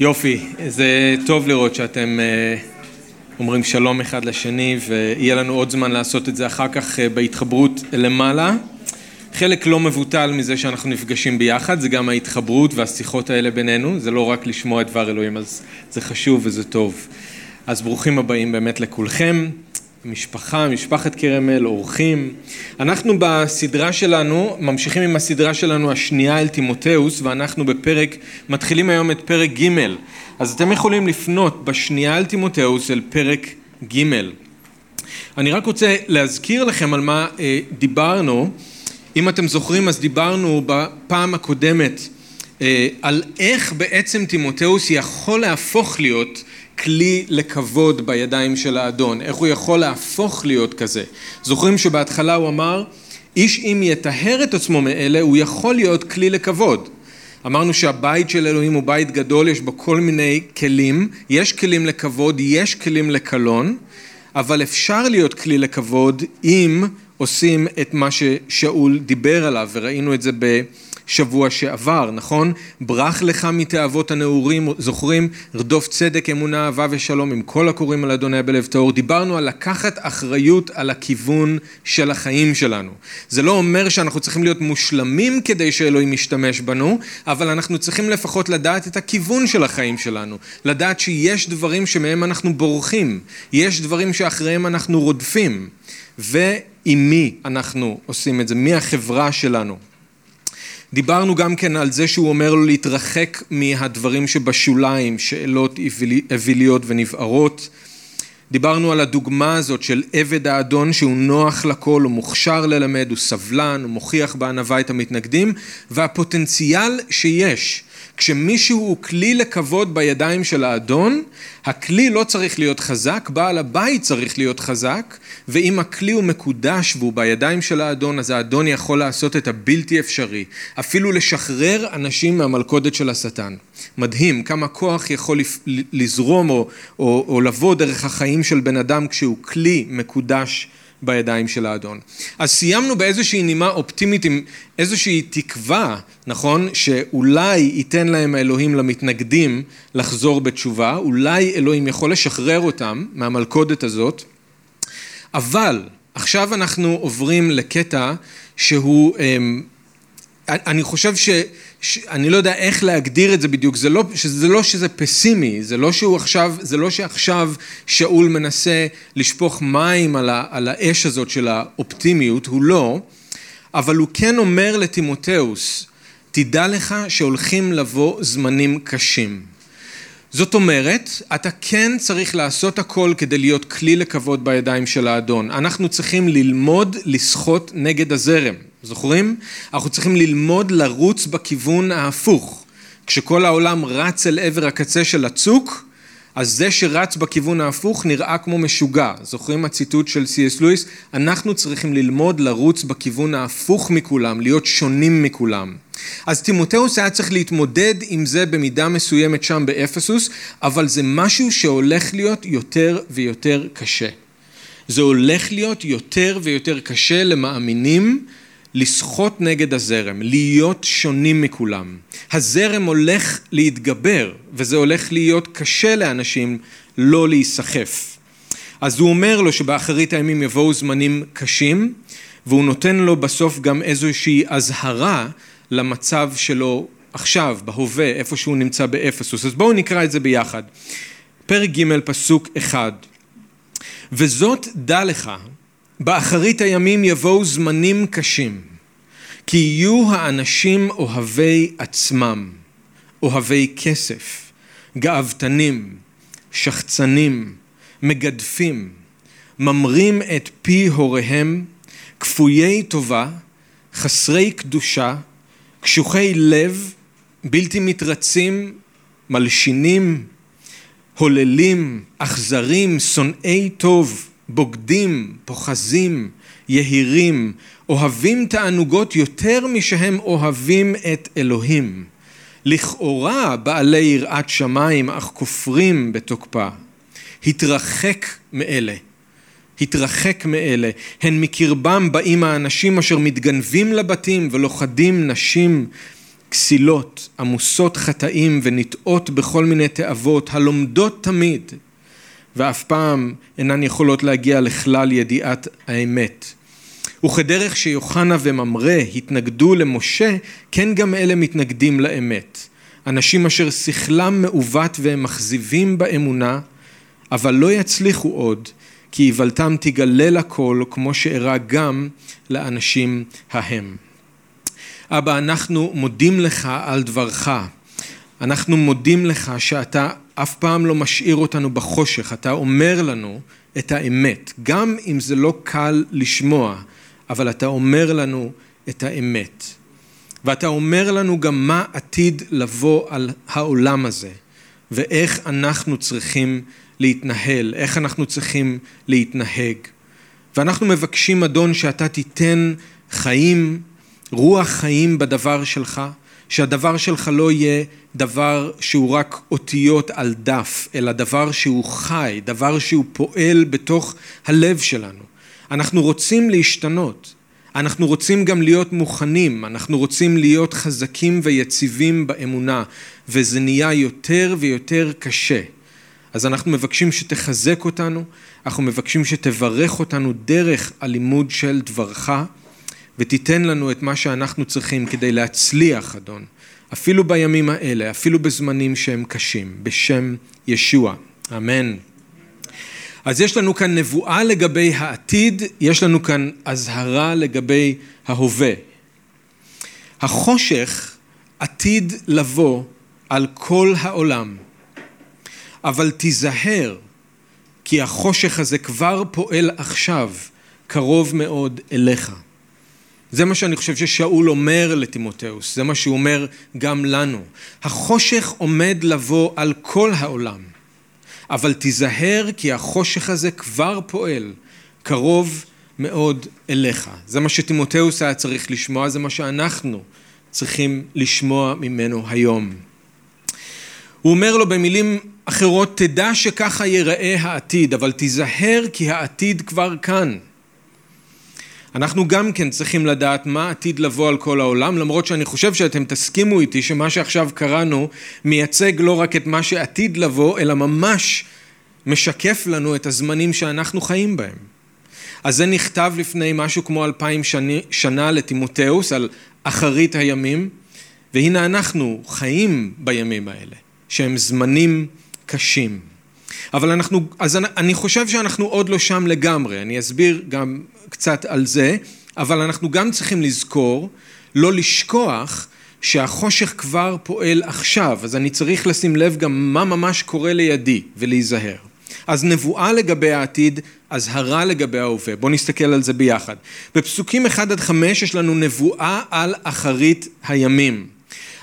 יופי, זה טוב לראות שאתם אה, אומרים שלום אחד לשני ויהיה לנו עוד זמן לעשות את זה אחר כך אה, בהתחברות למעלה. חלק לא מבוטל מזה שאנחנו נפגשים ביחד, זה גם ההתחברות והשיחות האלה בינינו, זה לא רק לשמוע את דבר אלוהים, אז זה חשוב וזה טוב. אז ברוכים הבאים באמת לכולכם. משפחה, משפחת כרמל, אורחים. אנחנו בסדרה שלנו, ממשיכים עם הסדרה שלנו השנייה אל תימותאוס, ואנחנו בפרק, מתחילים היום את פרק ג', אז אתם יכולים לפנות בשנייה אל תימותאוס אל פרק ג'. אני רק רוצה להזכיר לכם על מה אה, דיברנו. אם אתם זוכרים, אז דיברנו בפעם הקודמת אה, על איך בעצם תימותאוס יכול להפוך להיות כלי לכבוד בידיים של האדון, איך הוא יכול להפוך להיות כזה. זוכרים שבהתחלה הוא אמר, איש אם יטהר את עצמו מאלה, הוא יכול להיות כלי לכבוד. אמרנו שהבית של אלוהים הוא בית גדול, יש בו כל מיני כלים, יש כלים לכבוד, יש כלים לקלון, אבל אפשר להיות כלי לכבוד אם עושים את מה ששאול דיבר עליו, וראינו את זה ב... שבוע שעבר, נכון? ברח לך מתאוות הנעורים, זוכרים? רדוף צדק, אמונה, אהבה ושלום עם כל הקוראים על אדוני בלב טהור. דיברנו על לקחת אחריות על הכיוון של החיים שלנו. זה לא אומר שאנחנו צריכים להיות מושלמים כדי שאלוהים ישתמש בנו, אבל אנחנו צריכים לפחות לדעת את הכיוון של החיים שלנו. לדעת שיש דברים שמהם אנחנו בורחים, יש דברים שאחריהם אנחנו רודפים. ועם מי אנחנו עושים את זה, מי החברה שלנו. דיברנו גם כן על זה שהוא אומר לו להתרחק מהדברים שבשוליים, שאלות אוויליות ונבערות. דיברנו על הדוגמה הזאת של עבד האדון שהוא נוח לכל, הוא מוכשר ללמד, הוא סבלן, הוא מוכיח בענווה את המתנגדים, והפוטנציאל שיש כשמישהו הוא כלי לכבוד בידיים של האדון, הכלי לא צריך להיות חזק, בעל הבית צריך להיות חזק, ואם הכלי הוא מקודש והוא בידיים של האדון, אז האדון יכול לעשות את הבלתי אפשרי, אפילו לשחרר אנשים מהמלכודת של השטן. מדהים כמה כוח יכול לזרום או, או, או לבוא דרך החיים של בן אדם כשהוא כלי מקודש בידיים של האדון. אז סיימנו באיזושהי נימה אופטימית עם איזושהי תקווה, נכון? שאולי ייתן להם האלוהים למתנגדים לחזור בתשובה, אולי אלוהים יכול לשחרר אותם מהמלכודת הזאת, אבל עכשיו אנחנו עוברים לקטע שהוא אמ, אני חושב ש... ש... אני לא יודע איך להגדיר את זה בדיוק, זה לא, זה לא שזה פסימי, זה לא שהוא עכשיו, זה לא שעכשיו שאול מנסה לשפוך מים על, ה... על האש הזאת של האופטימיות, הוא לא, אבל הוא כן אומר לתימותאוס, תדע לך שהולכים לבוא זמנים קשים. זאת אומרת, אתה כן צריך לעשות הכל כדי להיות כלי לכבוד בידיים של האדון. אנחנו צריכים ללמוד לשחות נגד הזרם. זוכרים? אנחנו צריכים ללמוד לרוץ בכיוון ההפוך. כשכל העולם רץ אל עבר הקצה של הצוק, אז זה שרץ בכיוון ההפוך נראה כמו משוגע. זוכרים הציטוט של סי.אס לואיס? אנחנו צריכים ללמוד לרוץ בכיוון ההפוך מכולם, להיות שונים מכולם. אז תימותאוס היה צריך להתמודד עם זה במידה מסוימת שם באפסוס, אבל זה משהו שהולך להיות יותר ויותר קשה. זה הולך להיות יותר ויותר קשה למאמינים לשחות נגד הזרם, להיות שונים מכולם. הזרם הולך להתגבר, וזה הולך להיות קשה לאנשים לא להיסחף. אז הוא אומר לו שבאחרית הימים יבואו זמנים קשים, והוא נותן לו בסוף גם איזושהי אזהרה למצב שלו עכשיו, בהווה, איפה שהוא נמצא באפסוס. אז בואו נקרא את זה ביחד. פרק ג' פסוק אחד וזאת דע לך באחרית הימים יבואו זמנים קשים, כי יהיו האנשים אוהבי עצמם, אוהבי כסף, גאוותנים, שחצנים, מגדפים, ממרים את פי הוריהם, כפויי טובה, חסרי קדושה, קשוחי לב, בלתי מתרצים, מלשינים, הוללים, אכזרים, שונאי טוב, בוגדים, פוחזים, יהירים, אוהבים תענוגות יותר משהם אוהבים את אלוהים. לכאורה בעלי יראת שמיים אך כופרים בתוקפה. התרחק מאלה. התרחק מאלה. הן מקרבם באים האנשים אשר מתגנבים לבתים ולוכדים נשים כסילות, עמוסות חטאים ונטעות בכל מיני תאוות, הלומדות תמיד, ואף פעם אינן יכולות להגיע לכלל ידיעת האמת. וכדרך שיוחנה וממרא התנגדו למשה, כן גם אלה מתנגדים לאמת. אנשים אשר שכלם מעוות והם מכזיבים באמונה, אבל לא יצליחו עוד, כי איוולתם תגלה לכל, כמו שאירע גם לאנשים ההם. אבא, אנחנו מודים לך על דברך. אנחנו מודים לך שאתה אף פעם לא משאיר אותנו בחושך, אתה אומר לנו את האמת, גם אם זה לא קל לשמוע, אבל אתה אומר לנו את האמת. ואתה אומר לנו גם מה עתיד לבוא על העולם הזה, ואיך אנחנו צריכים להתנהל, איך אנחנו צריכים להתנהג. ואנחנו מבקשים, אדון, שאתה תיתן חיים, רוח חיים בדבר שלך, שהדבר שלך לא יהיה דבר שהוא רק אותיות על דף, אלא דבר שהוא חי, דבר שהוא פועל בתוך הלב שלנו. אנחנו רוצים להשתנות, אנחנו רוצים גם להיות מוכנים, אנחנו רוצים להיות חזקים ויציבים באמונה, וזה נהיה יותר ויותר קשה. אז אנחנו מבקשים שתחזק אותנו, אנחנו מבקשים שתברך אותנו דרך הלימוד של דברך, ותיתן לנו את מה שאנחנו צריכים כדי להצליח, אדון, אפילו בימים האלה, אפילו בזמנים שהם קשים, בשם ישוע. אמן. אז יש לנו כאן נבואה לגבי העתיד, יש לנו כאן אזהרה לגבי ההווה. החושך עתיד לבוא על כל העולם, אבל תיזהר, כי החושך הזה כבר פועל עכשיו, קרוב מאוד אליך. זה מה שאני חושב ששאול אומר לטימותאוס, זה מה שהוא אומר גם לנו. החושך עומד לבוא על כל העולם. אבל תיזהר כי החושך הזה כבר פועל, קרוב מאוד אליך. זה מה שטימותאוס היה צריך לשמוע, זה מה שאנחנו צריכים לשמוע ממנו היום. הוא אומר לו במילים אחרות, תדע שככה ייראה העתיד, אבל תיזהר כי העתיד כבר כאן. אנחנו גם כן צריכים לדעת מה עתיד לבוא על כל העולם, למרות שאני חושב שאתם תסכימו איתי שמה שעכשיו קראנו מייצג לא רק את מה שעתיד לבוא, אלא ממש משקף לנו את הזמנים שאנחנו חיים בהם. אז זה נכתב לפני משהו כמו אלפיים שני, שנה לטימותאוס על אחרית הימים, והנה אנחנו חיים בימים האלה, שהם זמנים קשים. אבל אנחנו, אז אני חושב שאנחנו עוד לא שם לגמרי, אני אסביר גם קצת על זה, אבל אנחנו גם צריכים לזכור, לא לשכוח שהחושך כבר פועל עכשיו, אז אני צריך לשים לב גם מה ממש קורה לידי ולהיזהר. אז נבואה לגבי העתיד, אזהרה לגבי ההווה. בואו נסתכל על זה ביחד. בפסוקים 1 עד 5 יש לנו נבואה על אחרית הימים.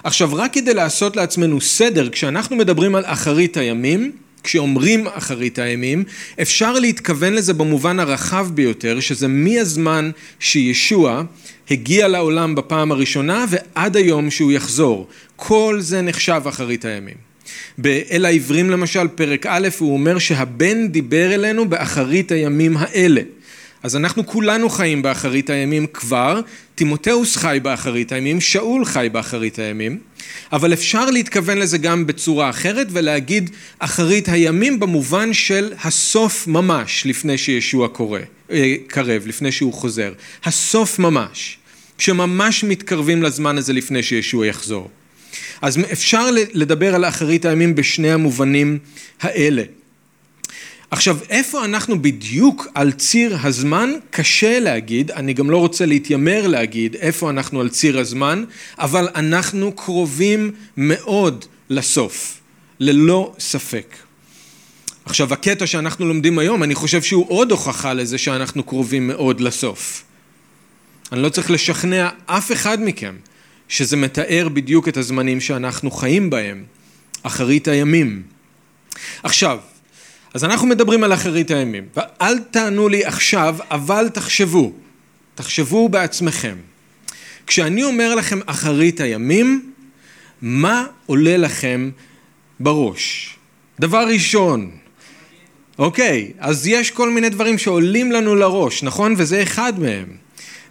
עכשיו רק כדי לעשות לעצמנו סדר, כשאנחנו מדברים על אחרית הימים, כשאומרים אחרית הימים, אפשר להתכוון לזה במובן הרחב ביותר, שזה מהזמן שישוע הגיע לעולם בפעם הראשונה ועד היום שהוא יחזור. כל זה נחשב אחרית הימים. באל העברים למשל, פרק א', הוא אומר שהבן דיבר אלינו באחרית הימים האלה. אז אנחנו כולנו חיים באחרית הימים כבר, תימותאוס חי באחרית הימים, שאול חי באחרית הימים, אבל אפשר להתכוון לזה גם בצורה אחרת ולהגיד אחרית הימים במובן של הסוף ממש לפני שישוע קורא, אה, קרב, לפני שהוא חוזר. הסוף ממש, כשממש מתקרבים לזמן הזה לפני שישוע יחזור. אז אפשר לדבר על אחרית הימים בשני המובנים האלה. עכשיו, איפה אנחנו בדיוק על ציר הזמן? קשה להגיד, אני גם לא רוצה להתיימר להגיד איפה אנחנו על ציר הזמן, אבל אנחנו קרובים מאוד לסוף, ללא ספק. עכשיו, הקטע שאנחנו לומדים היום, אני חושב שהוא עוד הוכחה לזה שאנחנו קרובים מאוד לסוף. אני לא צריך לשכנע אף אחד מכם שזה מתאר בדיוק את הזמנים שאנחנו חיים בהם, אחרית הימים. עכשיו, אז אנחנו מדברים על אחרית הימים, ואל תענו לי עכשיו, אבל תחשבו, תחשבו בעצמכם. כשאני אומר לכם אחרית הימים, מה עולה לכם בראש? דבר ראשון, אוקיי, אז יש כל מיני דברים שעולים לנו לראש, נכון? וזה אחד מהם.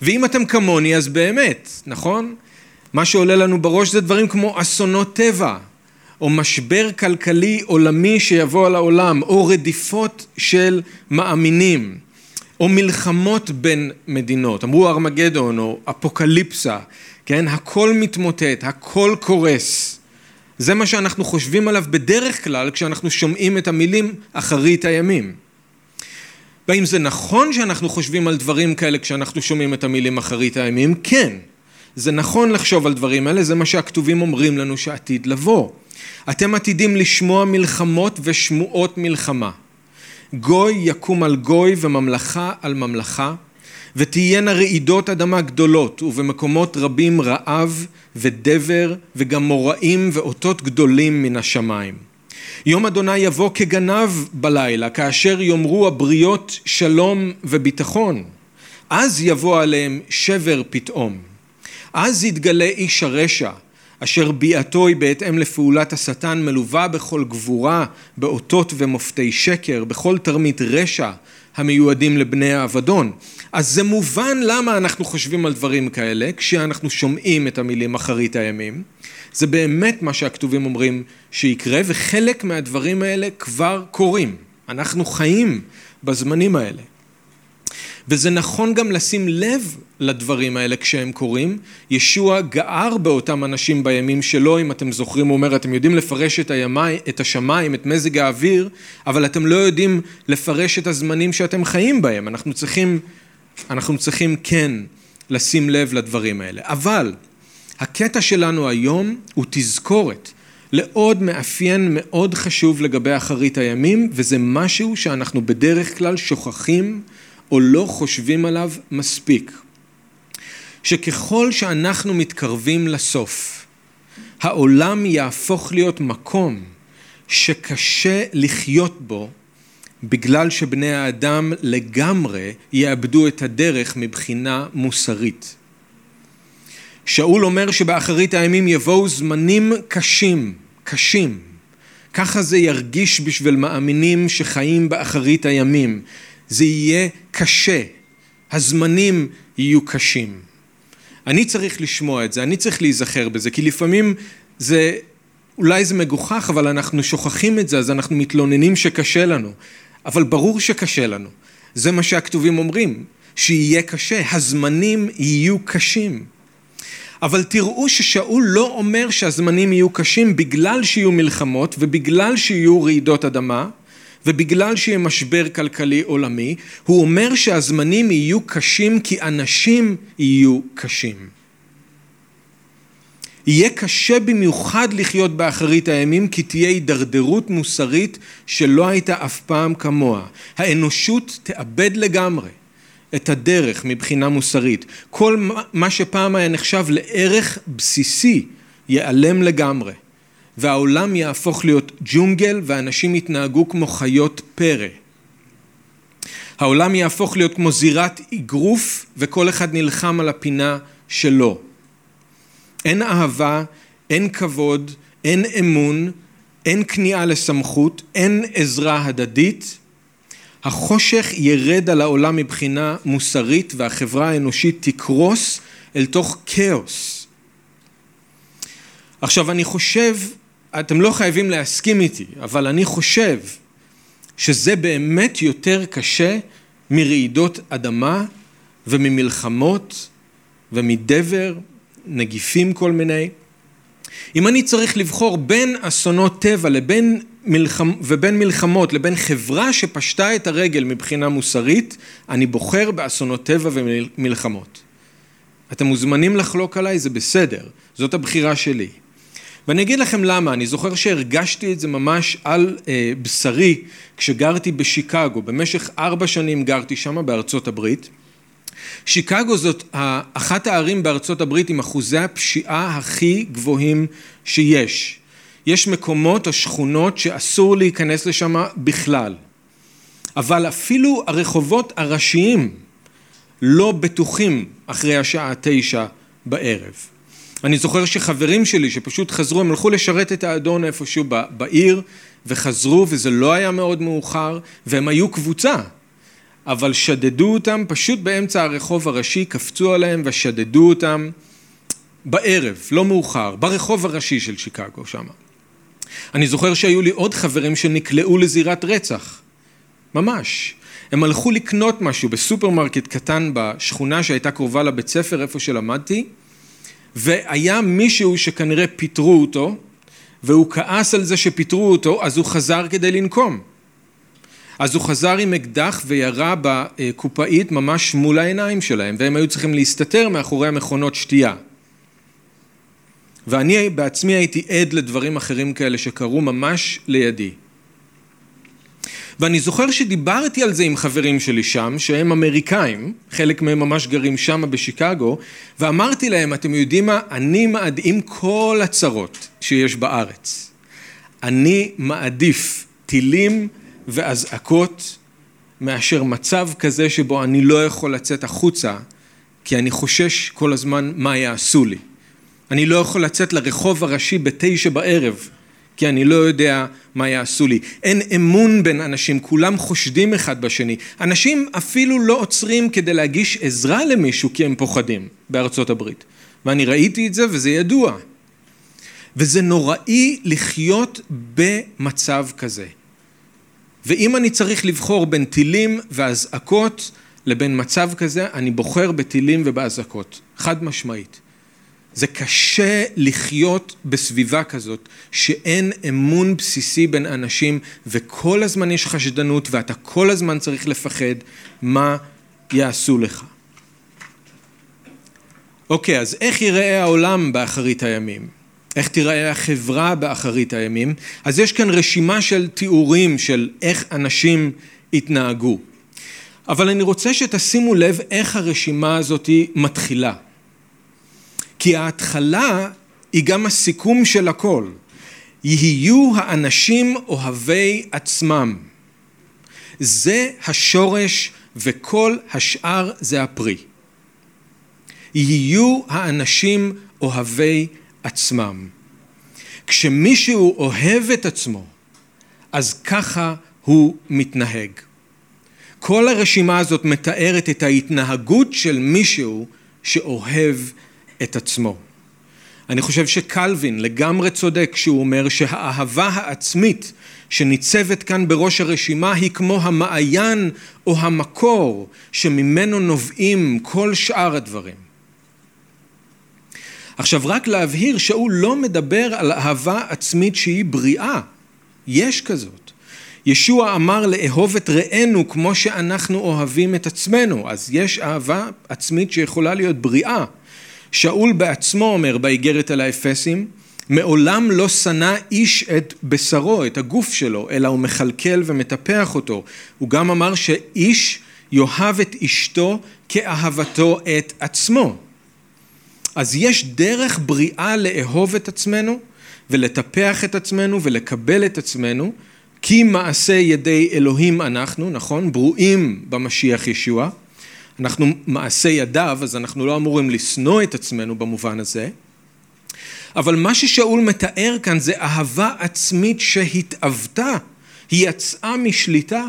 ואם אתם כמוני, אז באמת, נכון? מה שעולה לנו בראש זה דברים כמו אסונות טבע, או משבר כלכלי עולמי שיבוא על העולם, או רדיפות של מאמינים, או מלחמות בין מדינות, אמרו ארמגדון או אפוקליפסה, כן? הכל מתמוטט, הכל קורס. זה מה שאנחנו חושבים עליו בדרך כלל כשאנחנו שומעים את המילים אחרית הימים. והאם זה נכון שאנחנו חושבים על דברים כאלה כשאנחנו שומעים את המילים אחרית הימים? כן. זה נכון לחשוב על דברים האלה, זה מה שהכתובים אומרים לנו שעתיד לבוא. אתם עתידים לשמוע מלחמות ושמועות מלחמה. גוי יקום על גוי וממלכה על ממלכה, ותהיינה רעידות אדמה גדולות, ובמקומות רבים רעב ודבר וגם מוראים ואותות גדולים מן השמיים. יום אדוני יבוא כגנב בלילה, כאשר יאמרו הבריות שלום וביטחון. אז יבוא עליהם שבר פתאום. אז יתגלה איש הרשע, אשר ביעתו היא בהתאם לפעולת השטן מלווה בכל גבורה, באותות ומופתי שקר, בכל תרמית רשע המיועדים לבני האבדון. אז זה מובן למה אנחנו חושבים על דברים כאלה כשאנחנו שומעים את המילים אחרית הימים. זה באמת מה שהכתובים אומרים שיקרה וחלק מהדברים האלה כבר קורים. אנחנו חיים בזמנים האלה. וזה נכון גם לשים לב לדברים האלה כשהם קורים. ישוע גער באותם אנשים בימים שלו, אם אתם זוכרים, הוא אומר, אתם יודעים לפרש את, הימי, את השמיים, את מזג האוויר, אבל אתם לא יודעים לפרש את הזמנים שאתם חיים בהם. אנחנו צריכים, אנחנו צריכים כן לשים לב לדברים האלה. אבל הקטע שלנו היום הוא תזכורת לעוד מאפיין מאוד חשוב לגבי אחרית הימים, וזה משהו שאנחנו בדרך כלל שוכחים או לא חושבים עליו מספיק. שככל שאנחנו מתקרבים לסוף, העולם יהפוך להיות מקום שקשה לחיות בו בגלל שבני האדם לגמרי יאבדו את הדרך מבחינה מוסרית. שאול אומר שבאחרית הימים יבואו זמנים קשים, קשים. ככה זה ירגיש בשביל מאמינים שחיים באחרית הימים. זה יהיה קשה, הזמנים יהיו קשים. אני צריך לשמוע את זה, אני צריך להיזכר בזה, כי לפעמים זה, אולי זה מגוחך, אבל אנחנו שוכחים את זה, אז אנחנו מתלוננים שקשה לנו. אבל ברור שקשה לנו. זה מה שהכתובים אומרים, שיהיה קשה, הזמנים יהיו קשים. אבל תראו ששאול לא אומר שהזמנים יהיו קשים בגלל שיהיו מלחמות ובגלל שיהיו רעידות אדמה, ובגלל שיהיה משבר כלכלי עולמי, הוא אומר שהזמנים יהיו קשים כי אנשים יהיו קשים. יהיה קשה במיוחד לחיות באחרית הימים כי תהיה הידרדרות מוסרית שלא הייתה אף פעם כמוה. האנושות תאבד לגמרי את הדרך מבחינה מוסרית. כל מה שפעם היה נחשב לערך בסיסי ייעלם לגמרי. והעולם יהפוך להיות ג'ונגל ואנשים יתנהגו כמו חיות פרא. העולם יהפוך להיות כמו זירת אגרוף וכל אחד נלחם על הפינה שלו. אין אהבה, אין כבוד, אין אמון, אין כניעה לסמכות, אין עזרה הדדית. החושך ירד על העולם מבחינה מוסרית והחברה האנושית תקרוס אל תוך כאוס. עכשיו אני חושב אתם לא חייבים להסכים איתי, אבל אני חושב שזה באמת יותר קשה מרעידות אדמה וממלחמות ומדבר, נגיפים כל מיני. אם אני צריך לבחור בין אסונות טבע לבין מלחמ... ובין מלחמות לבין חברה שפשטה את הרגל מבחינה מוסרית, אני בוחר באסונות טבע ומלחמות. אתם מוזמנים לחלוק עליי, זה בסדר, זאת הבחירה שלי. ואני אגיד לכם למה, אני זוכר שהרגשתי את זה ממש על אה, בשרי כשגרתי בשיקגו, במשך ארבע שנים גרתי שם בארצות הברית. שיקגו זאת אחת הערים בארצות הברית עם אחוזי הפשיעה הכי גבוהים שיש. יש מקומות או שכונות שאסור להיכנס לשם בכלל. אבל אפילו הרחובות הראשיים לא בטוחים אחרי השעה תשע בערב. אני זוכר שחברים שלי שפשוט חזרו, הם הלכו לשרת את האדון איפשהו בעיר וחזרו וזה לא היה מאוד מאוחר והם היו קבוצה אבל שדדו אותם פשוט באמצע הרחוב הראשי, קפצו עליהם ושדדו אותם בערב, לא מאוחר, ברחוב הראשי של שיקגו שם. אני זוכר שהיו לי עוד חברים שנקלעו לזירת רצח, ממש. הם הלכו לקנות משהו בסופרמרקט קטן בשכונה שהייתה קרובה לבית ספר איפה שלמדתי והיה מישהו שכנראה פיטרו אותו והוא כעס על זה שפיטרו אותו אז הוא חזר כדי לנקום. אז הוא חזר עם אקדח וירה בקופאית ממש מול העיניים שלהם והם היו צריכים להסתתר מאחורי המכונות שתייה. ואני בעצמי הייתי עד לדברים אחרים כאלה שקרו ממש לידי ואני זוכר שדיברתי על זה עם חברים שלי שם, שהם אמריקאים, חלק מהם ממש גרים שם בשיקגו, ואמרתי להם, אתם יודעים מה? אני מעדיף כל הצרות שיש בארץ. אני מעדיף טילים ואזעקות מאשר מצב כזה שבו אני לא יכול לצאת החוצה, כי אני חושש כל הזמן מה יעשו לי. אני לא יכול לצאת לרחוב הראשי בתשע בערב כי אני לא יודע מה יעשו לי. אין אמון בין אנשים, כולם חושדים אחד בשני. אנשים אפילו לא עוצרים כדי להגיש עזרה למישהו כי הם פוחדים בארצות הברית. ואני ראיתי את זה וזה ידוע. וזה נוראי לחיות במצב כזה. ואם אני צריך לבחור בין טילים ואזעקות לבין מצב כזה, אני בוחר בטילים ובאזעקות, חד משמעית. זה קשה לחיות בסביבה כזאת שאין אמון בסיסי בין אנשים וכל הזמן יש חשדנות ואתה כל הזמן צריך לפחד מה יעשו לך. אוקיי, אז איך ייראה העולם באחרית הימים? איך תיראה החברה באחרית הימים? אז יש כאן רשימה של תיאורים של איך אנשים התנהגו. אבל אני רוצה שתשימו לב איך הרשימה הזאת מתחילה. כי ההתחלה היא גם הסיכום של הכל. יהיו האנשים אוהבי עצמם. זה השורש וכל השאר זה הפרי. יהיו האנשים אוהבי עצמם. כשמישהו אוהב את עצמו, אז ככה הוא מתנהג. כל הרשימה הזאת מתארת את ההתנהגות של מישהו שאוהב את עצמו. אני חושב שקלווין לגמרי צודק כשהוא אומר שהאהבה העצמית שניצבת כאן בראש הרשימה היא כמו המעיין או המקור שממנו נובעים כל שאר הדברים. עכשיו רק להבהיר שאול לא מדבר על אהבה עצמית שהיא בריאה, יש כזאת. ישוע אמר לאהוב את רענו כמו שאנחנו אוהבים את עצמנו, אז יש אהבה עצמית שיכולה להיות בריאה. שאול בעצמו אומר באיגרת על האפסים, מעולם לא שנא איש את בשרו, את הגוף שלו, אלא הוא מכלכל ומטפח אותו. הוא גם אמר שאיש יאהב את אשתו כאהבתו את עצמו. אז יש דרך בריאה לאהוב את עצמנו ולטפח את עצמנו ולקבל את עצמנו כי מעשה ידי אלוהים אנחנו, נכון? ברואים במשיח ישוע. אנחנו מעשה ידיו, אז אנחנו לא אמורים לשנוא את עצמנו במובן הזה. אבל מה ששאול מתאר כאן זה אהבה עצמית שהתאוותה, היא יצאה משליטה.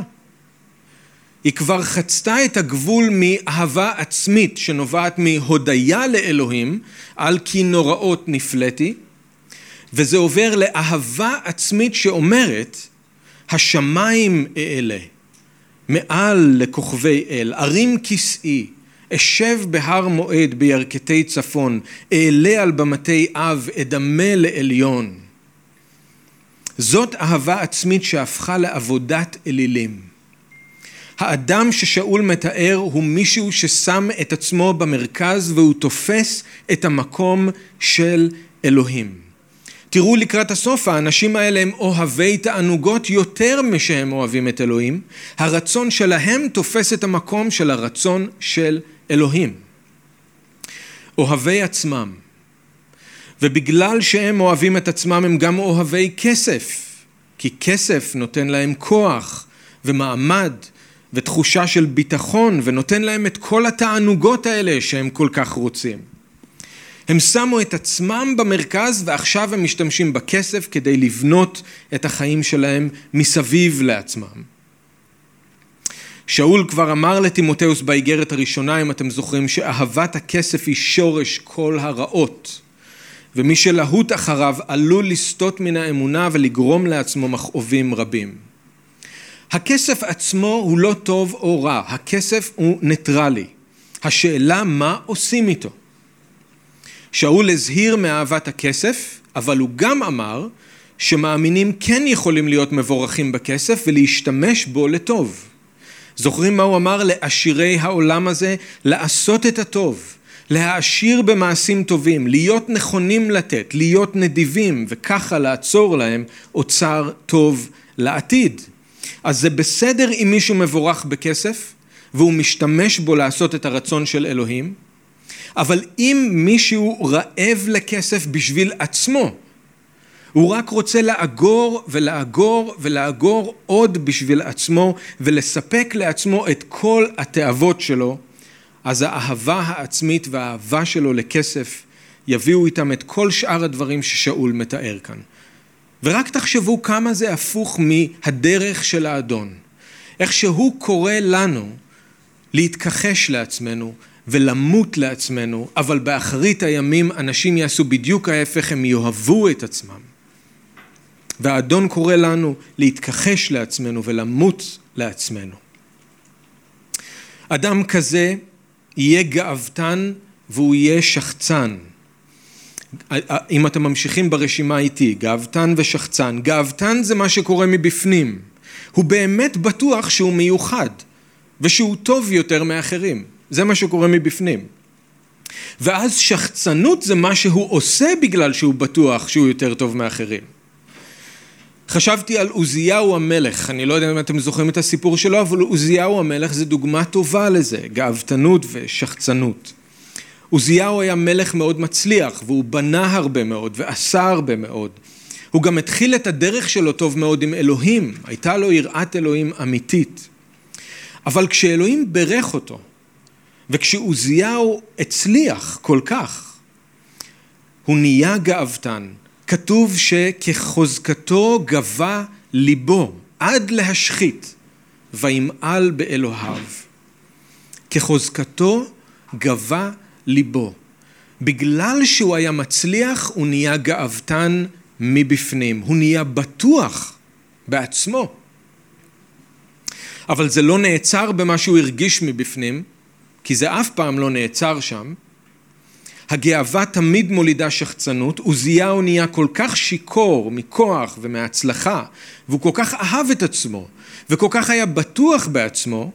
היא כבר חצתה את הגבול מאהבה עצמית שנובעת מהודיה לאלוהים על כי נוראות נפלאתי, וזה עובר לאהבה עצמית שאומרת השמיים אעלה מעל לכוכבי אל, ארים כסאי, אשב בהר מועד בירכתי צפון, אעלה על במתי אב, אדמה לעליון. זאת אהבה עצמית שהפכה לעבודת אלילים. האדם ששאול מתאר הוא מישהו ששם את עצמו במרכז והוא תופס את המקום של אלוהים. תראו לקראת הסוף, האנשים האלה הם אוהבי תענוגות יותר משהם אוהבים את אלוהים. הרצון שלהם תופס את המקום של הרצון של אלוהים. אוהבי עצמם. ובגלל שהם אוהבים את עצמם הם גם אוהבי כסף, כי כסף נותן להם כוח ומעמד ותחושה של ביטחון ונותן להם את כל התענוגות האלה שהם כל כך רוצים. הם שמו את עצמם במרכז ועכשיו הם משתמשים בכסף כדי לבנות את החיים שלהם מסביב לעצמם. שאול כבר אמר לטימותאוס באיגרת הראשונה, אם אתם זוכרים, שאהבת הכסף היא שורש כל הרעות. ומי שלהוט אחריו עלול לסטות מן האמונה ולגרום לעצמו מכאובים רבים. הכסף עצמו הוא לא טוב או רע, הכסף הוא ניטרלי. השאלה מה עושים איתו. שאול הזהיר מאהבת הכסף, אבל הוא גם אמר שמאמינים כן יכולים להיות מבורכים בכסף ולהשתמש בו לטוב. זוכרים מה הוא אמר לעשירי העולם הזה? לעשות את הטוב, להעשיר במעשים טובים, להיות נכונים לתת, להיות נדיבים וככה לעצור להם אוצר טוב לעתיד. אז זה בסדר אם מישהו מבורך בכסף והוא משתמש בו לעשות את הרצון של אלוהים, אבל אם מישהו רעב לכסף בשביל עצמו, הוא רק רוצה לאגור ולאגור ולאגור עוד בשביל עצמו ולספק לעצמו את כל התאוות שלו, אז האהבה העצמית והאהבה שלו לכסף יביאו איתם את כל שאר הדברים ששאול מתאר כאן. ורק תחשבו כמה זה הפוך מהדרך של האדון. איך שהוא קורא לנו להתכחש לעצמנו ולמות לעצמנו, אבל באחרית הימים אנשים יעשו בדיוק ההפך, הם יאהבו את עצמם. והאדון קורא לנו להתכחש לעצמנו ולמות לעצמנו. אדם כזה יהיה גאוותן והוא יהיה שחצן. אם אתם ממשיכים ברשימה איתי, גאוותן ושחצן, גאוותן זה מה שקורה מבפנים. הוא באמת בטוח שהוא מיוחד ושהוא טוב יותר מאחרים. זה מה שקורה מבפנים. ואז שחצנות זה מה שהוא עושה בגלל שהוא בטוח שהוא יותר טוב מאחרים. חשבתי על עוזיהו המלך, אני לא יודע אם אתם זוכרים את הסיפור שלו, אבל עוזיהו המלך זה דוגמה טובה לזה, גאוותנות ושחצנות. עוזיהו היה מלך מאוד מצליח, והוא בנה הרבה מאוד, ועשה הרבה מאוד. הוא גם התחיל את הדרך שלו טוב מאוד עם אלוהים, הייתה לו יראת אלוהים אמיתית. אבל כשאלוהים ברך אותו, וכשעוזיהו הצליח כל כך, הוא נהיה גאוותן, כתוב שכחוזקתו גבה ליבו עד להשחית וימעל באלוהיו. כחוזקתו גבה ליבו. בגלל שהוא היה מצליח הוא נהיה גאוותן מבפנים, הוא נהיה בטוח בעצמו. אבל זה לא נעצר במה שהוא הרגיש מבפנים, כי זה אף פעם לא נעצר שם, הגאווה תמיד מולידה שחצנות, עוזיהו נהיה כל כך שיכור מכוח ומהצלחה, והוא כל כך אהב את עצמו, וכל כך היה בטוח בעצמו,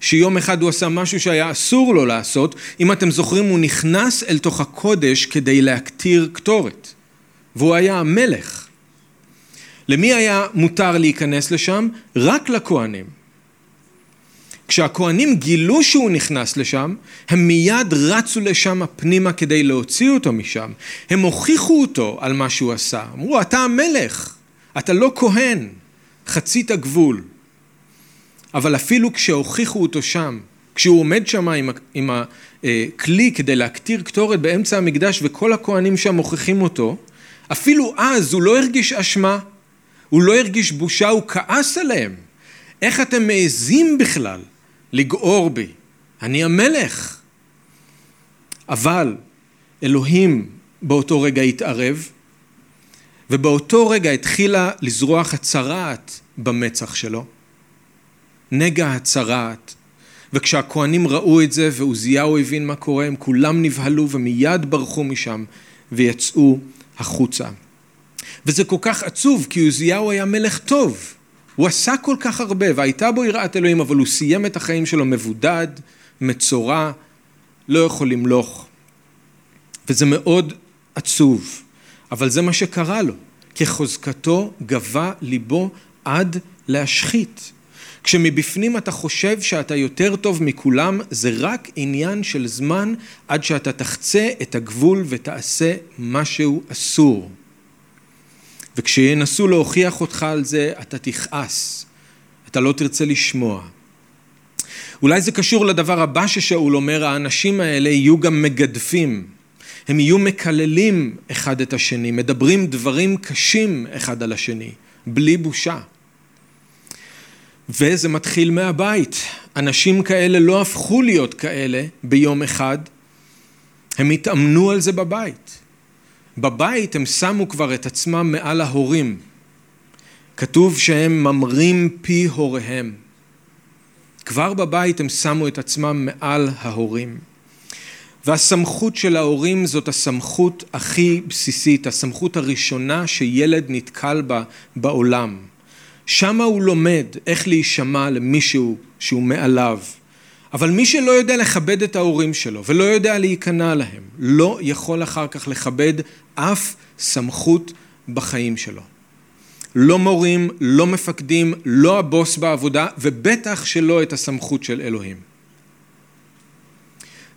שיום אחד הוא עשה משהו שהיה אסור לו לעשות, אם אתם זוכרים הוא נכנס אל תוך הקודש כדי להקטיר קטורת, והוא היה המלך. למי היה מותר להיכנס לשם? רק לכהנים. כשהכהנים גילו שהוא נכנס לשם, הם מיד רצו לשם הפנימה כדי להוציא אותו משם. הם הוכיחו אותו על מה שהוא עשה. אמרו, אתה המלך, אתה לא כהן, חצית גבול. אבל אפילו כשהוכיחו אותו שם, כשהוא עומד שם עם, עם הכלי כדי להקטיר קטורת באמצע המקדש וכל הכהנים שם מוכיחים אותו, אפילו אז הוא לא הרגיש אשמה, הוא לא הרגיש בושה, הוא כעס עליהם. איך אתם מעזים בכלל לגעור בי, אני המלך. אבל אלוהים באותו רגע התערב, ובאותו רגע התחילה לזרוח הצרעת במצח שלו, נגע הצרעת. וכשהכהנים ראו את זה ועוזיהו הבין מה קורה, הם כולם נבהלו ומיד ברחו משם ויצאו החוצה. וזה כל כך עצוב, כי עוזיהו היה מלך טוב. הוא עשה כל כך הרבה והייתה בו יראת אלוהים, אבל הוא סיים את החיים שלו מבודד, מצורע, לא יכול למלוך. וזה מאוד עצוב, אבל זה מה שקרה לו. כחוזקתו גבה ליבו עד להשחית. כשמבפנים אתה חושב שאתה יותר טוב מכולם, זה רק עניין של זמן עד שאתה תחצה את הגבול ותעשה משהו אסור. וכשינסו להוכיח אותך על זה, אתה תכעס, אתה לא תרצה לשמוע. אולי זה קשור לדבר הבא ששאול אומר, האנשים האלה יהיו גם מגדפים. הם יהיו מקללים אחד את השני, מדברים דברים קשים אחד על השני, בלי בושה. וזה מתחיל מהבית. אנשים כאלה לא הפכו להיות כאלה ביום אחד, הם התאמנו על זה בבית. בבית הם שמו כבר את עצמם מעל ההורים. כתוב שהם ממרים פי הוריהם. כבר בבית הם שמו את עצמם מעל ההורים. והסמכות של ההורים זאת הסמכות הכי בסיסית, הסמכות הראשונה שילד נתקל בה בעולם. שמה הוא לומד איך להישמע למישהו שהוא מעליו. אבל מי שלא יודע לכבד את ההורים שלו ולא יודע להיכנע להם, לא יכול אחר כך לכבד אף סמכות בחיים שלו. לא מורים, לא מפקדים, לא הבוס בעבודה, ובטח שלא את הסמכות של אלוהים.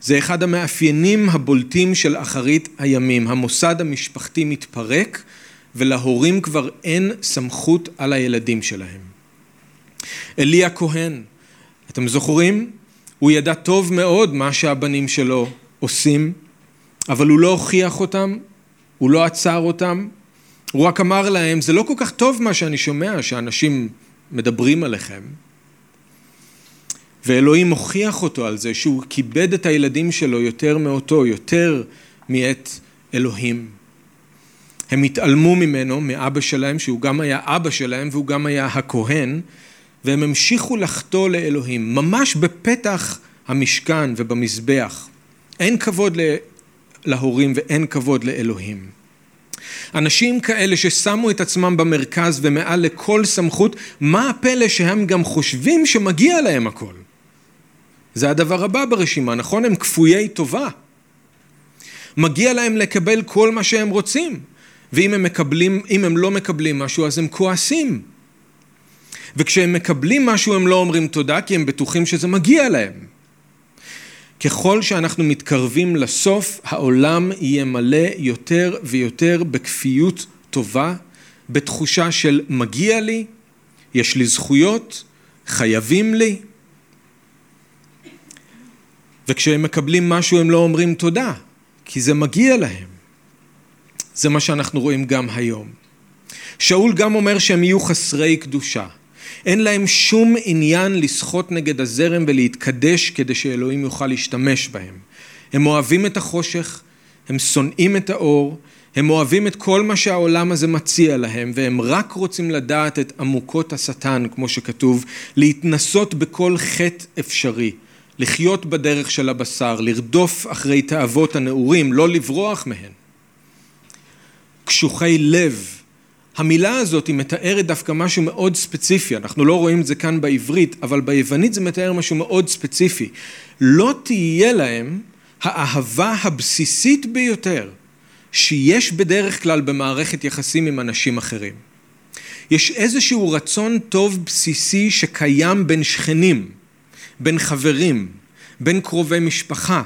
זה אחד המאפיינים הבולטים של אחרית הימים. המוסד המשפחתי מתפרק ולהורים כבר אין סמכות על הילדים שלהם. אלי הכהן, אתם זוכרים? הוא ידע טוב מאוד מה שהבנים שלו עושים, אבל הוא לא הוכיח אותם, הוא לא עצר אותם, הוא רק אמר להם, זה לא כל כך טוב מה שאני שומע, שאנשים מדברים עליכם. ואלוהים הוכיח אותו על זה שהוא כיבד את הילדים שלו יותר מאותו, יותר מאת אלוהים. הם התעלמו ממנו, מאבא שלהם, שהוא גם היה אבא שלהם והוא גם היה הכהן, והם המשיכו לחטוא לאלוהים, ממש בפתח המשכן ובמזבח. אין כבוד להורים ואין כבוד לאלוהים. אנשים כאלה ששמו את עצמם במרכז ומעל לכל סמכות, מה הפלא שהם גם חושבים שמגיע להם הכל? זה הדבר הבא ברשימה, נכון? הם כפויי טובה. מגיע להם לקבל כל מה שהם רוצים, ואם הם מקבלים, הם לא מקבלים משהו אז הם כועסים. וכשהם מקבלים משהו הם לא אומרים תודה כי הם בטוחים שזה מגיע להם. ככל שאנחנו מתקרבים לסוף, העולם יהיה מלא יותר ויותר בכפיות טובה, בתחושה של מגיע לי, יש לי זכויות, חייבים לי. וכשהם מקבלים משהו הם לא אומרים תודה, כי זה מגיע להם. זה מה שאנחנו רואים גם היום. שאול גם אומר שהם יהיו חסרי קדושה. אין להם שום עניין לשחות נגד הזרם ולהתקדש כדי שאלוהים יוכל להשתמש בהם. הם אוהבים את החושך, הם שונאים את האור, הם אוהבים את כל מה שהעולם הזה מציע להם, והם רק רוצים לדעת את עמוקות השטן, כמו שכתוב, להתנסות בכל חטא אפשרי, לחיות בדרך של הבשר, לרדוף אחרי תאוות הנעורים, לא לברוח מהן. קשוחי לב, המילה הזאת היא מתארת דווקא משהו מאוד ספציפי, אנחנו לא רואים את זה כאן בעברית, אבל ביוונית זה מתאר משהו מאוד ספציפי. לא תהיה להם האהבה הבסיסית ביותר שיש בדרך כלל במערכת יחסים עם אנשים אחרים. יש איזשהו רצון טוב בסיסי שקיים בין שכנים, בין חברים, בין קרובי משפחה.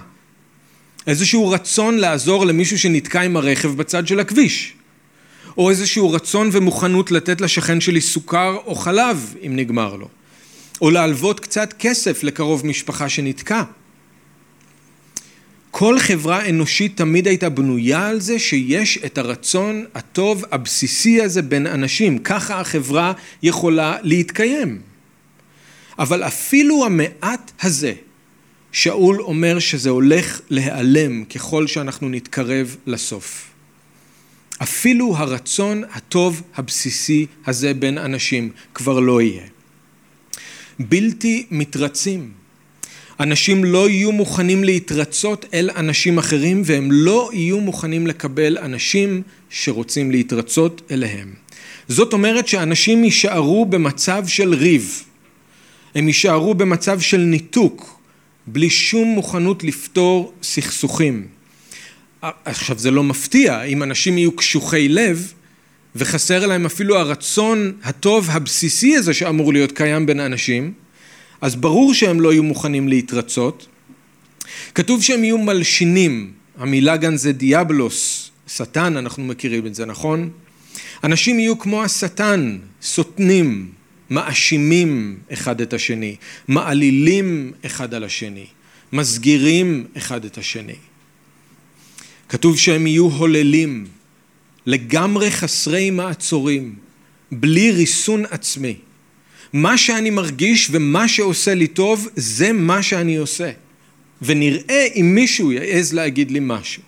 איזשהו רצון לעזור למישהו שנתקע עם הרכב בצד של הכביש. או איזשהו רצון ומוכנות לתת לשכן שלי סוכר או חלב אם נגמר לו, או להלוות קצת כסף לקרוב משפחה שנתקע. כל חברה אנושית תמיד הייתה בנויה על זה שיש את הרצון הטוב הבסיסי הזה בין אנשים, ככה החברה יכולה להתקיים. אבל אפילו המעט הזה, שאול אומר שזה הולך להיעלם ככל שאנחנו נתקרב לסוף. אפילו הרצון הטוב הבסיסי הזה בין אנשים כבר לא יהיה. בלתי מתרצים. אנשים לא יהיו מוכנים להתרצות אל אנשים אחרים והם לא יהיו מוכנים לקבל אנשים שרוצים להתרצות אליהם. זאת אומרת שאנשים יישארו במצב של ריב, הם יישארו במצב של ניתוק, בלי שום מוכנות לפתור סכסוכים. עכשיו זה לא מפתיע, אם אנשים יהיו קשוחי לב וחסר להם אפילו הרצון הטוב הבסיסי הזה שאמור להיות קיים בין האנשים, אז ברור שהם לא יהיו מוכנים להתרצות. כתוב שהם יהיו מלשינים, המילה כאן זה דיאבלוס, שטן, אנחנו מכירים את זה, נכון? אנשים יהיו כמו השטן, סותנים, מאשימים אחד את השני, מעלילים אחד על השני, מסגירים אחד את השני. כתוב שהם יהיו הוללים, לגמרי חסרי מעצורים, בלי ריסון עצמי. מה שאני מרגיש ומה שעושה לי טוב, זה מה שאני עושה. ונראה אם מישהו יעז להגיד לי משהו.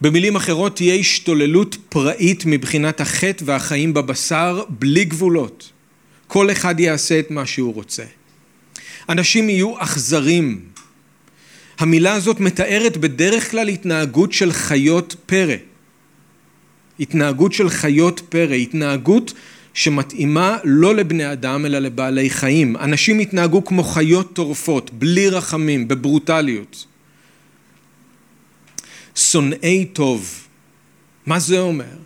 במילים אחרות תהיה השתוללות פראית מבחינת החטא והחיים בבשר בלי גבולות. כל אחד יעשה את מה שהוא רוצה. אנשים יהיו אכזרים. המילה הזאת מתארת בדרך כלל התנהגות של חיות פרא. התנהגות של חיות פרא, התנהגות שמתאימה לא לבני אדם אלא לבעלי חיים. אנשים התנהגו כמו חיות טורפות, בלי רחמים, בברוטליות. שונאי טוב. מה זה אומר?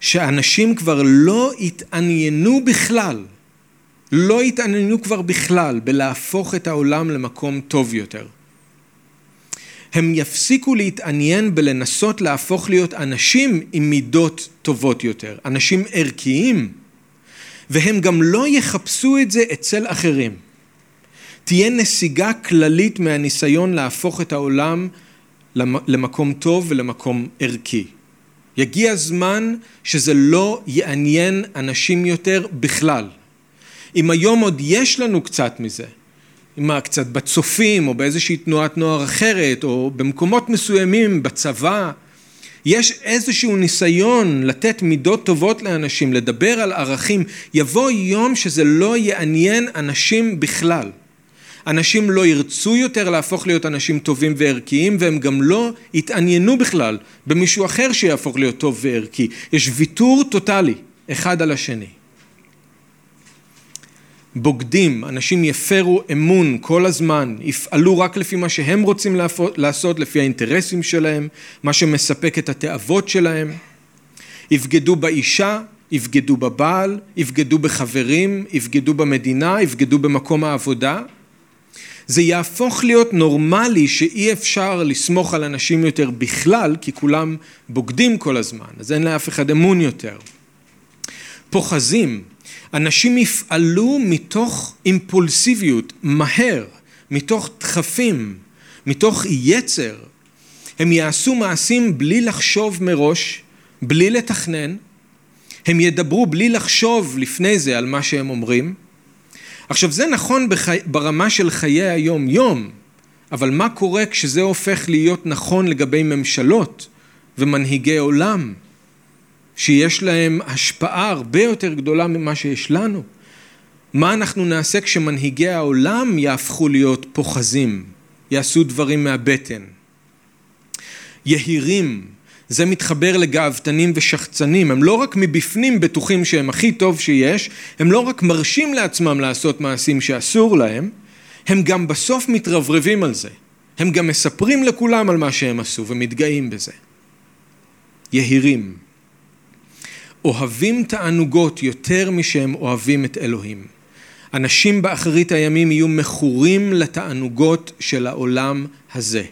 שאנשים כבר לא התעניינו בכלל, לא התעניינו כבר בכלל בלהפוך את העולם למקום טוב יותר. הם יפסיקו להתעניין בלנסות להפוך להיות אנשים עם מידות טובות יותר, אנשים ערכיים, והם גם לא יחפשו את זה אצל אחרים. תהיה נסיגה כללית מהניסיון להפוך את העולם למקום טוב ולמקום ערכי. יגיע זמן שזה לא יעניין אנשים יותר בכלל. אם היום עוד יש לנו קצת מזה, מה קצת בצופים או באיזושהי תנועת נוער אחרת או במקומות מסוימים בצבא יש איזשהו ניסיון לתת מידות טובות לאנשים, לדבר על ערכים, יבוא יום שזה לא יעניין אנשים בכלל. אנשים לא ירצו יותר להפוך להיות אנשים טובים וערכיים והם גם לא יתעניינו בכלל במישהו אחר שיהפוך להיות טוב וערכי. יש ויתור טוטאלי אחד על השני. בוגדים, אנשים יפרו אמון כל הזמן, יפעלו רק לפי מה שהם רוצים לעשות, לפי האינטרסים שלהם, מה שמספק את התאוות שלהם, יבגדו באישה, יבגדו בבעל, יבגדו בחברים, יבגדו במדינה, יבגדו במקום העבודה. זה יהפוך להיות נורמלי שאי אפשר לסמוך על אנשים יותר בכלל, כי כולם בוגדים כל הזמן, אז אין לאף אחד אמון יותר. פוחזים, אנשים יפעלו מתוך אימפולסיביות, מהר, מתוך דחפים, מתוך יצר. הם יעשו מעשים בלי לחשוב מראש, בלי לתכנן, הם ידברו בלי לחשוב לפני זה על מה שהם אומרים. עכשיו זה נכון בחי... ברמה של חיי היום יום, אבל מה קורה כשזה הופך להיות נכון לגבי ממשלות ומנהיגי עולם? שיש להם השפעה הרבה יותר גדולה ממה שיש לנו. מה אנחנו נעשה כשמנהיגי העולם יהפכו להיות פוחזים, יעשו דברים מהבטן? יהירים, זה מתחבר לגאוותנים ושחצנים, הם לא רק מבפנים בטוחים שהם הכי טוב שיש, הם לא רק מרשים לעצמם לעשות מעשים שאסור להם, הם גם בסוף מתרברבים על זה. הם גם מספרים לכולם על מה שהם עשו ומתגאים בזה. יהירים. אוהבים תענוגות יותר משהם אוהבים את אלוהים. אנשים באחרית הימים יהיו מכורים לתענוגות של העולם הזה.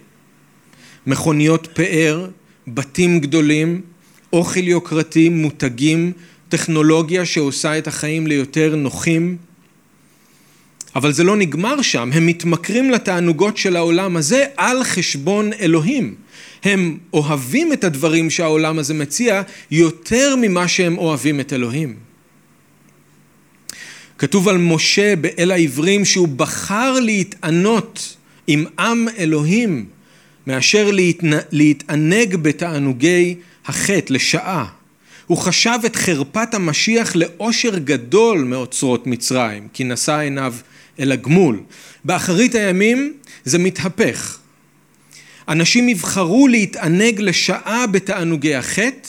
מכוניות פאר, בתים גדולים, אוכל יוקרתי, מותגים, טכנולוגיה שעושה את החיים ליותר נוחים. אבל זה לא נגמר שם, הם מתמכרים לתענוגות של העולם הזה על חשבון אלוהים. הם אוהבים את הדברים שהעולם הזה מציע יותר ממה שהם אוהבים את אלוהים. כתוב על משה באל העברים שהוא בחר להתענות עם עם אלוהים מאשר להתענג בתענוגי החטא לשעה. הוא חשב את חרפת המשיח לאושר גדול מאוצרות מצרים, כי נשא עיניו אל הגמול. באחרית הימים זה מתהפך. אנשים יבחרו להתענג לשעה בתענוגי החטא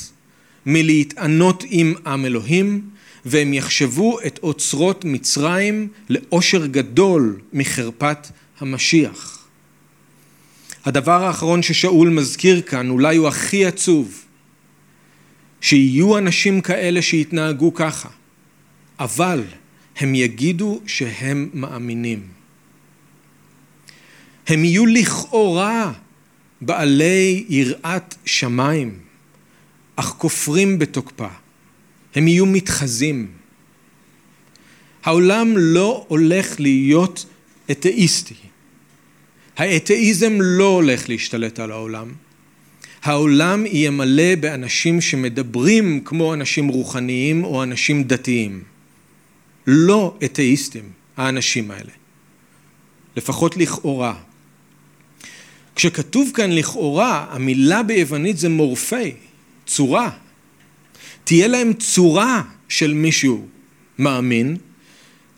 מלהתענות עם עם אלוהים והם יחשבו את אוצרות מצרים לאושר גדול מחרפת המשיח. הדבר האחרון ששאול מזכיר כאן אולי הוא הכי עצוב שיהיו אנשים כאלה שיתנהגו ככה אבל הם יגידו שהם מאמינים הם יהיו לכאורה בעלי יראת שמיים, אך כופרים בתוקפה. הם יהיו מתחזים. העולם לא הולך להיות אתאיסטי. האתאיזם לא הולך להשתלט על העולם. העולם יהיה מלא באנשים שמדברים כמו אנשים רוחניים או אנשים דתיים. לא אתאיסטים, האנשים האלה. לפחות לכאורה. כשכתוב כאן לכאורה, המילה ביוונית זה מורפי, צורה. תהיה להם צורה של מישהו מאמין,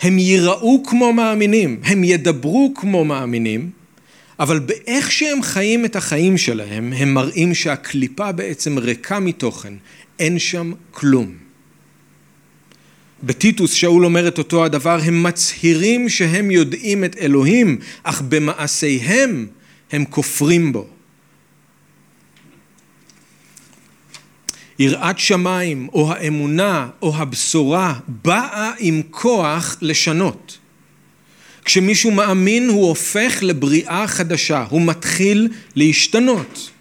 הם ייראו כמו מאמינים, הם ידברו כמו מאמינים, אבל באיך שהם חיים את החיים שלהם, הם מראים שהקליפה בעצם ריקה מתוכן, אין שם כלום. בטיטוס שאול אומר את אותו הדבר, הם מצהירים שהם יודעים את אלוהים, אך במעשיהם הם כופרים בו. יראת שמיים או האמונה או הבשורה באה עם כוח לשנות. כשמישהו מאמין הוא הופך לבריאה חדשה, הוא מתחיל להשתנות.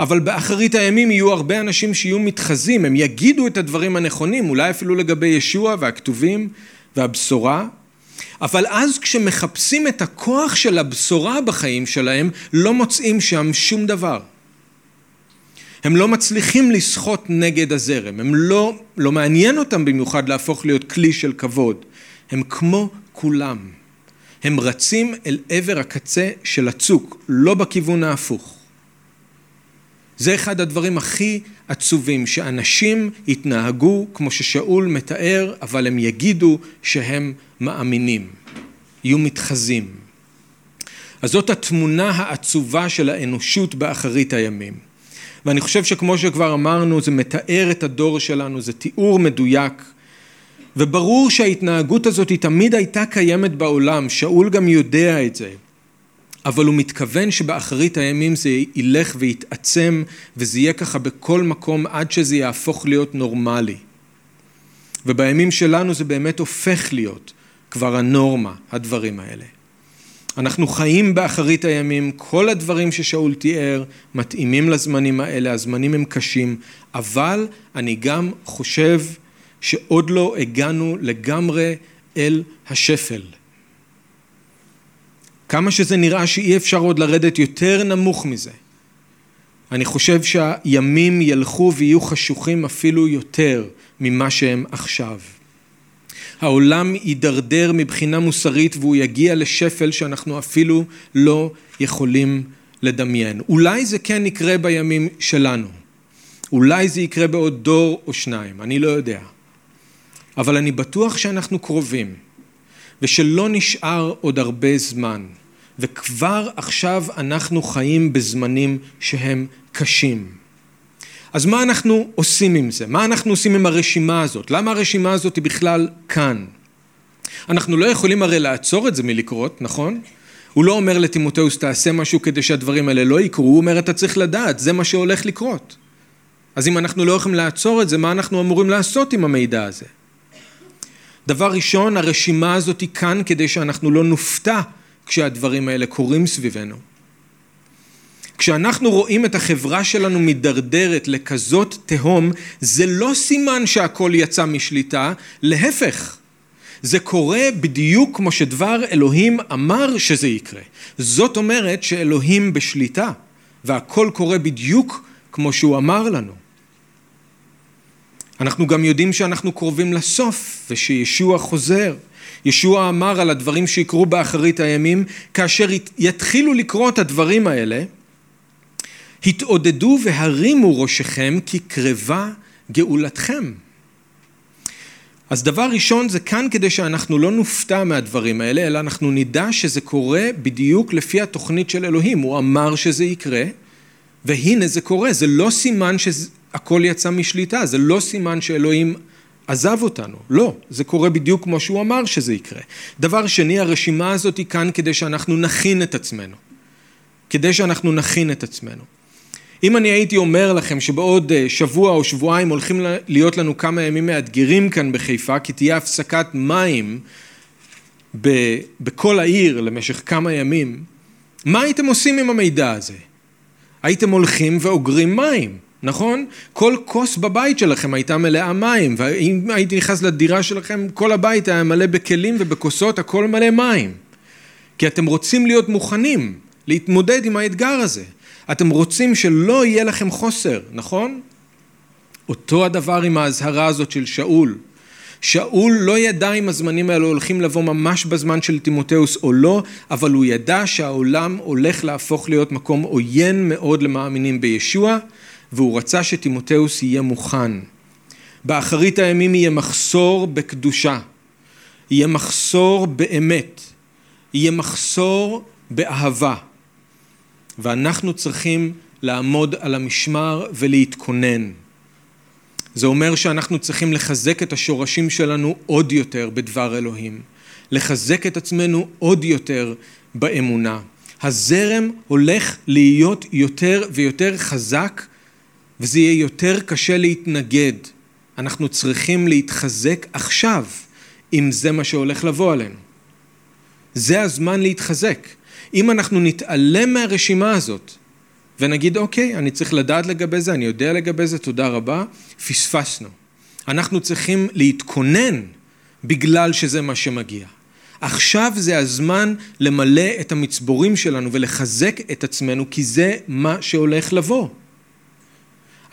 אבל באחרית הימים יהיו הרבה אנשים שיהיו מתחזים, הם יגידו את הדברים הנכונים, אולי אפילו לגבי ישוע והכתובים והבשורה, אבל אז כשמחפשים את הכוח של הבשורה בחיים שלהם, לא מוצאים שם שום דבר. הם לא מצליחים לסחוט נגד הזרם, הם לא, לא מעניין אותם במיוחד להפוך להיות כלי של כבוד. הם כמו כולם. הם רצים אל עבר הקצה של הצוק, לא בכיוון ההפוך. זה אחד הדברים הכי עצובים, שאנשים יתנהגו כמו ששאול מתאר, אבל הם יגידו שהם מאמינים, יהיו מתחזים. אז זאת התמונה העצובה של האנושות באחרית הימים. ואני חושב שכמו שכבר אמרנו, זה מתאר את הדור שלנו, זה תיאור מדויק. וברור שההתנהגות הזאת היא תמיד הייתה קיימת בעולם, שאול גם יודע את זה. אבל הוא מתכוון שבאחרית הימים זה ילך ויתעצם וזה יהיה ככה בכל מקום עד שזה יהפוך להיות נורמלי. ובימים שלנו זה באמת הופך להיות כבר הנורמה, הדברים האלה. אנחנו חיים באחרית הימים, כל הדברים ששאול תיאר מתאימים לזמנים האלה, הזמנים הם קשים, אבל אני גם חושב שעוד לא הגענו לגמרי אל השפל. כמה שזה נראה שאי אפשר עוד לרדת יותר נמוך מזה. אני חושב שהימים ילכו ויהיו חשוכים אפילו יותר ממה שהם עכשיו. העולם יידרדר מבחינה מוסרית והוא יגיע לשפל שאנחנו אפילו לא יכולים לדמיין. אולי זה כן יקרה בימים שלנו. אולי זה יקרה בעוד דור או שניים, אני לא יודע. אבל אני בטוח שאנחנו קרובים, ושלא נשאר עוד הרבה זמן. וכבר עכשיו אנחנו חיים בזמנים שהם קשים. אז מה אנחנו עושים עם זה? מה אנחנו עושים עם הרשימה הזאת? למה הרשימה הזאת היא בכלל כאן? אנחנו לא יכולים הרי לעצור את זה מלקרות, נכון? הוא לא אומר לטימותאוס תעשה משהו כדי שהדברים האלה לא יקרו, הוא אומר אתה צריך לדעת, זה מה שהולך לקרות. אז אם אנחנו לא יכולים לעצור את זה, מה אנחנו אמורים לעשות עם המידע הזה? דבר ראשון, הרשימה הזאת היא כאן כדי שאנחנו לא נופתע כשהדברים האלה קורים סביבנו. כשאנחנו רואים את החברה שלנו מידרדרת לכזאת תהום, זה לא סימן שהכל יצא משליטה, להפך. זה קורה בדיוק כמו שדבר אלוהים אמר שזה יקרה. זאת אומרת שאלוהים בשליטה, והכל קורה בדיוק כמו שהוא אמר לנו. אנחנו גם יודעים שאנחנו קרובים לסוף, ושישוע חוזר. ישוע אמר על הדברים שיקרו באחרית הימים, כאשר יתחילו לקרות הדברים האלה, התעודדו והרימו ראשיכם כי קרבה גאולתכם. אז דבר ראשון זה כאן כדי שאנחנו לא נופתע מהדברים האלה, אלא אנחנו נדע שזה קורה בדיוק לפי התוכנית של אלוהים. הוא אמר שזה יקרה, והנה זה קורה. זה לא סימן שהכל יצא משליטה, זה לא סימן שאלוהים עזב אותנו. לא, זה קורה בדיוק כמו שהוא אמר שזה יקרה. דבר שני, הרשימה הזאת היא כאן כדי שאנחנו נכין את עצמנו. כדי שאנחנו נכין את עצמנו. אם אני הייתי אומר לכם שבעוד אה, שבוע או שבועיים הולכים להיות לנו כמה ימים מאתגרים כאן בחיפה, כי תהיה הפסקת מים בכל העיר למשך כמה ימים, מה הייתם עושים עם המידע הזה? הייתם הולכים ואוגרים מים. נכון? כל כוס בבית שלכם הייתה מלאה מים, ואם הייתי נכנס לדירה שלכם, כל הבית היה מלא בכלים ובכוסות, הכל מלא מים. כי אתם רוצים להיות מוכנים להתמודד עם האתגר הזה. אתם רוצים שלא יהיה לכם חוסר, נכון? אותו הדבר עם האזהרה הזאת של שאול. שאול לא ידע אם הזמנים האלו הולכים לבוא ממש בזמן של תימותאוס או לא, אבל הוא ידע שהעולם הולך להפוך להיות מקום עוין מאוד למאמינים בישוע, והוא רצה שתימותאוס יהיה מוכן. באחרית הימים יהיה מחסור בקדושה, יהיה מחסור באמת, יהיה מחסור באהבה, ואנחנו צריכים לעמוד על המשמר ולהתכונן. זה אומר שאנחנו צריכים לחזק את השורשים שלנו עוד יותר בדבר אלוהים, לחזק את עצמנו עוד יותר באמונה. הזרם הולך להיות יותר ויותר חזק וזה יהיה יותר קשה להתנגד. אנחנו צריכים להתחזק עכשיו, אם זה מה שהולך לבוא עלינו. זה הזמן להתחזק. אם אנחנו נתעלם מהרשימה הזאת ונגיד אוקיי, אני צריך לדעת לגבי זה, אני יודע לגבי זה, תודה רבה, פספסנו. אנחנו צריכים להתכונן בגלל שזה מה שמגיע. עכשיו זה הזמן למלא את המצבורים שלנו ולחזק את עצמנו כי זה מה שהולך לבוא.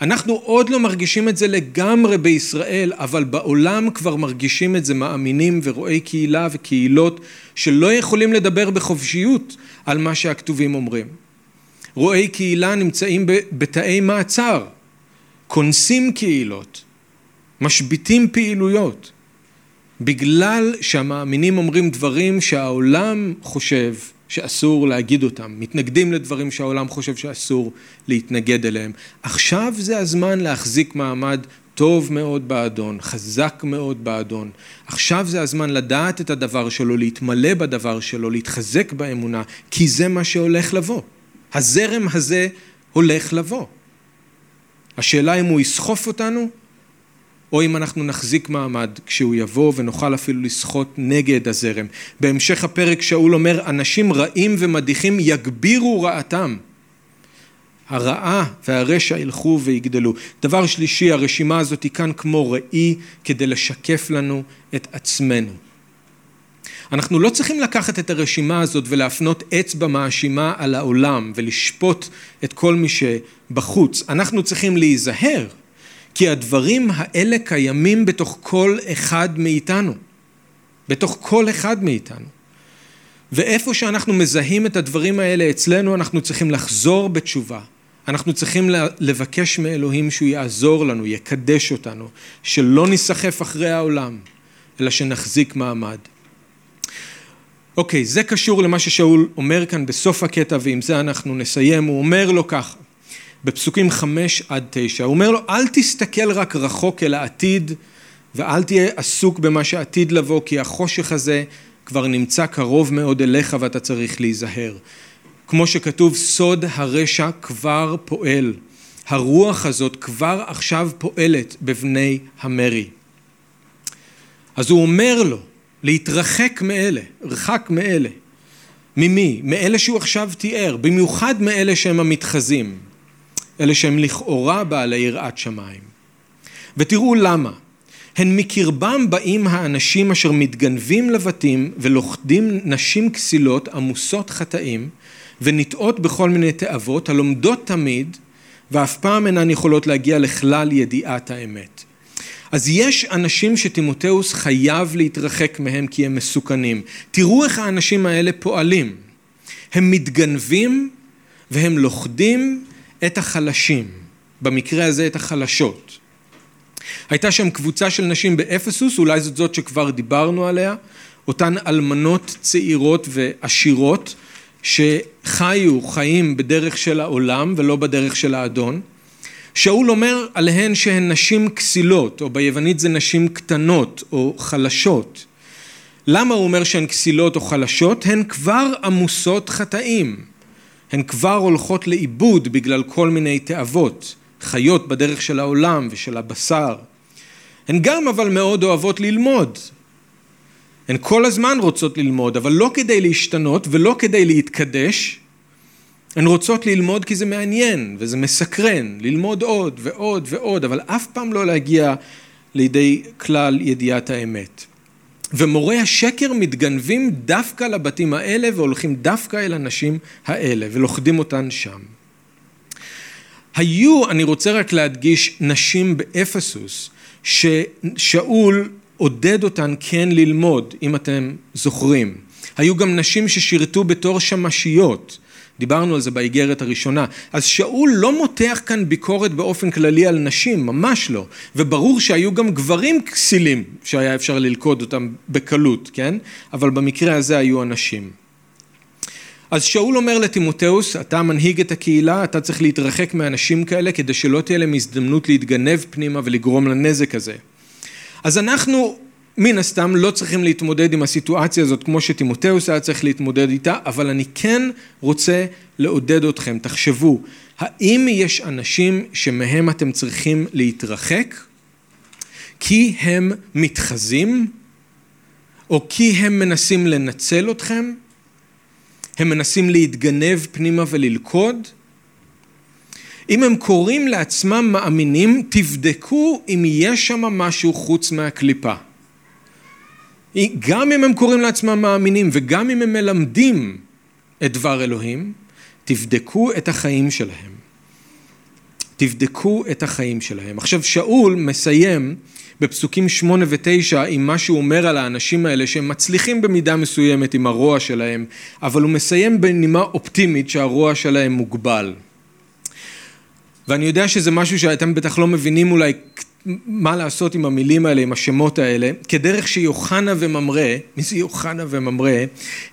אנחנו עוד לא מרגישים את זה לגמרי בישראל, אבל בעולם כבר מרגישים את זה מאמינים ורואי קהילה וקהילות שלא יכולים לדבר בחופשיות על מה שהכתובים אומרים. רואי קהילה נמצאים בתאי מעצר, כונסים קהילות, משביתים פעילויות, בגלל שהמאמינים אומרים דברים שהעולם חושב שאסור להגיד אותם, מתנגדים לדברים שהעולם חושב שאסור להתנגד אליהם. עכשיו זה הזמן להחזיק מעמד טוב מאוד באדון, חזק מאוד באדון. עכשיו זה הזמן לדעת את הדבר שלו, להתמלא בדבר שלו, להתחזק באמונה, כי זה מה שהולך לבוא. הזרם הזה הולך לבוא. השאלה אם הוא יסחוף אותנו, או אם אנחנו נחזיק מעמד כשהוא יבוא ונוכל אפילו לשחות נגד הזרם. בהמשך הפרק שאול אומר, אנשים רעים ומדיחים יגבירו רעתם. הרעה והרשע ילכו ויגדלו. דבר שלישי, הרשימה הזאת היא כאן כמו ראי כדי לשקף לנו את עצמנו. אנחנו לא צריכים לקחת את הרשימה הזאת ולהפנות אצבע מאשימה על העולם ולשפוט את כל מי שבחוץ. אנחנו צריכים להיזהר, כי הדברים האלה קיימים בתוך כל אחד מאיתנו. בתוך כל אחד מאיתנו. ואיפה שאנחנו מזהים את הדברים האלה אצלנו, אנחנו צריכים לחזור בתשובה. אנחנו צריכים לבקש מאלוהים שהוא יעזור לנו, יקדש אותנו, שלא ניסחף אחרי העולם, אלא שנחזיק מעמד. אוקיי, זה קשור למה ששאול אומר כאן בסוף הקטע, ועם זה אנחנו נסיים. הוא אומר לו ככה, בפסוקים חמש עד תשע, הוא אומר לו, אל תסתכל רק רחוק אל העתיד, ואל תהיה עסוק במה שעתיד לבוא, כי החושך הזה כבר נמצא קרוב מאוד אליך ואתה צריך להיזהר. כמו שכתוב, סוד הרשע כבר פועל. הרוח הזאת כבר עכשיו פועלת בבני המרי. אז הוא אומר לו, להתרחק מאלה, רחק מאלה. ממי? מאלה שהוא עכשיו תיאר, במיוחד מאלה שהם המתחזים, אלה שהם לכאורה בעלי יראת שמיים. ותראו למה. הן מקרבם באים האנשים אשר מתגנבים לבתים ולוכדים נשים כסילות עמוסות חטאים ונטעות בכל מיני תאוות הלומדות תמיד ואף פעם אינן יכולות להגיע לכלל ידיעת האמת. אז יש אנשים שתימותאוס חייב להתרחק מהם כי הם מסוכנים. תראו איך האנשים האלה פועלים. הם מתגנבים והם לוכדים את החלשים, במקרה הזה את החלשות. הייתה שם קבוצה של נשים באפסוס, אולי זאת זאת שכבר דיברנו עליה, אותן אלמנות צעירות ועשירות שחיו חיים בדרך של העולם ולא בדרך של האדון. שאול אומר עליהן שהן נשים כסילות, או ביוונית זה נשים קטנות או חלשות. למה הוא אומר שהן כסילות או חלשות? הן כבר עמוסות חטאים. הן כבר הולכות לאיבוד בגלל כל מיני תאוות, חיות בדרך של העולם ושל הבשר. הן גם אבל מאוד אוהבות ללמוד. הן כל הזמן רוצות ללמוד, אבל לא כדי להשתנות ולא כדי להתקדש, הן רוצות ללמוד כי זה מעניין וזה מסקרן, ללמוד עוד ועוד ועוד, אבל אף פעם לא להגיע לידי כלל ידיעת האמת. ומורי השקר מתגנבים דווקא לבתים האלה והולכים דווקא אל הנשים האלה ולוכדים אותן שם. היו, אני רוצה רק להדגיש, נשים באפסוס ששאול עודד אותן כן ללמוד, אם אתם זוכרים. היו גם נשים ששירתו בתור שמשיות, דיברנו על זה באיגרת הראשונה. אז שאול לא מותח כאן ביקורת באופן כללי על נשים, ממש לא. וברור שהיו גם גברים כסילים שהיה אפשר ללכוד אותם בקלות, כן? אבל במקרה הזה היו הנשים. אז שאול אומר לטימותאוס, אתה מנהיג את הקהילה, אתה צריך להתרחק מאנשים כאלה כדי שלא תהיה להם הזדמנות להתגנב פנימה ולגרום לנזק הזה. אז אנחנו מן הסתם לא צריכים להתמודד עם הסיטואציה הזאת כמו שטימותאוס היה צריך להתמודד איתה, אבל אני כן רוצה לעודד אתכם, תחשבו, האם יש אנשים שמהם אתם צריכים להתרחק כי הם מתחזים או כי הם מנסים לנצל אתכם? הם מנסים להתגנב פנימה וללכוד? אם הם קוראים לעצמם מאמינים, תבדקו אם יש שם משהו חוץ מהקליפה. גם אם הם קוראים לעצמם מאמינים וגם אם הם מלמדים את דבר אלוהים, תבדקו את החיים שלהם. תבדקו את החיים שלהם. עכשיו שאול מסיים בפסוקים שמונה ותשע עם מה שהוא אומר על האנשים האלה שהם מצליחים במידה מסוימת עם הרוע שלהם, אבל הוא מסיים בנימה אופטימית שהרוע שלהם מוגבל. ואני יודע שזה משהו שאתם בטח לא מבינים אולי מה לעשות עם המילים האלה, עם השמות האלה, כדרך שיוחנה וממרא, מי זה יוחנה וממרא,